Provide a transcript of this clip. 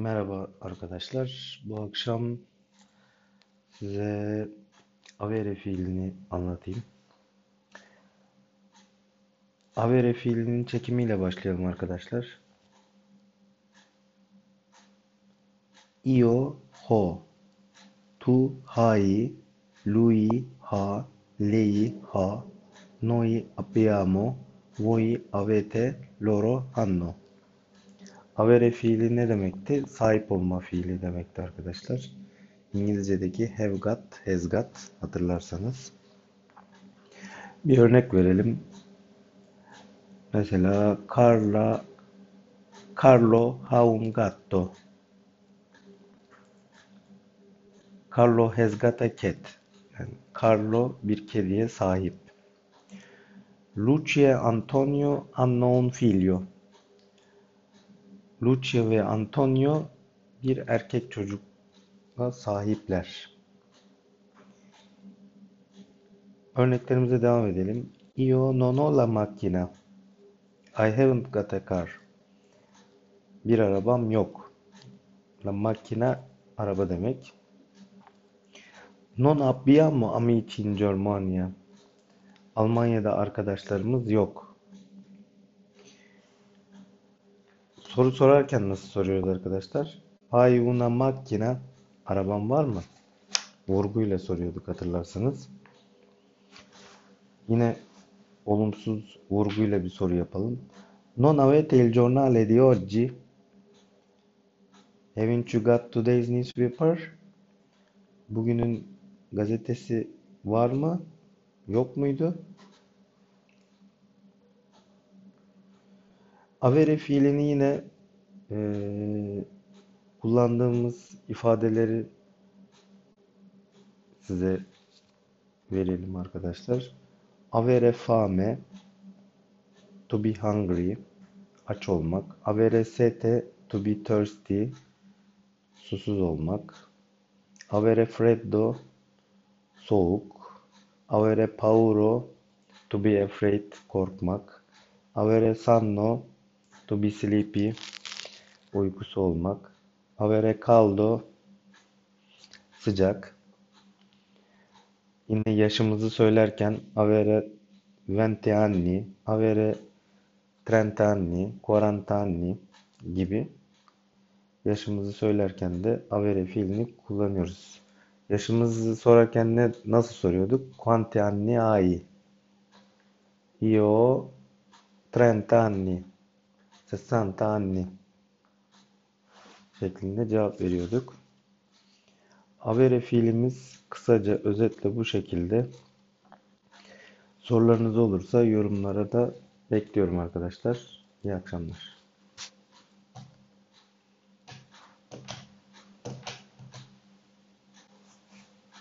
Merhaba arkadaşlar. Bu akşam size avere fiilini anlatayım. Avere fiilinin çekimiyle başlayalım arkadaşlar. Io ho, tu hai, lui ha, lei ha, noi abbiamo, voi avete, loro hanno. Avere fiili ne demekti? Sahip olma fiili demekti arkadaşlar. İngilizce'deki have got, has got hatırlarsanız. Bir örnek verelim. Mesela Carla Carlo ha un gatto. Carlo has got a cat. Yani Carlo bir kediye sahip. Lucia Antonio hanno un figlio. Lucia ve Antonio bir erkek çocukla sahipler. Örneklerimize devam edelim. Io non ho la macchina. I haven't got a car. Bir arabam yok. La macchina araba demek. Non abbiamo amici in Germania. Almanya'da arkadaşlarımız yok. Soru sorarken nasıl soruyoruz arkadaşlar? Hai una macchina. Araban var mı? Vurguyla soruyorduk hatırlarsanız. Yine olumsuz vurguyla bir soru yapalım. Non avete il giornale di oggi? Haven't you got today's newspaper? Bugünün gazetesi var mı? Yok muydu? Avere fiilini yine eee, kullandığımız ifadeleri size verelim arkadaşlar. Avere fame, to be hungry, aç olmak. Avere sete, to be thirsty, susuz olmak. Avere freddo, soğuk. Avere pauro, to be afraid, korkmak. Avere sonno, to be sleepy, uykusu olmak. Avere caldo, sıcak. Yine yaşımızı söylerken avere venti anni, avere trenta anni, quaranta anni gibi yaşımızı söylerken de avere fiilini kullanıyoruz. Yaşımızı sorarken ne nasıl soruyorduk? Quanti anni hai? Io trenta anni, sessanta anni şeklinde cevap veriyorduk. Avere fiilimiz kısaca özetle bu şekilde. Sorularınız olursa yorumlara da bekliyorum arkadaşlar. İyi akşamlar.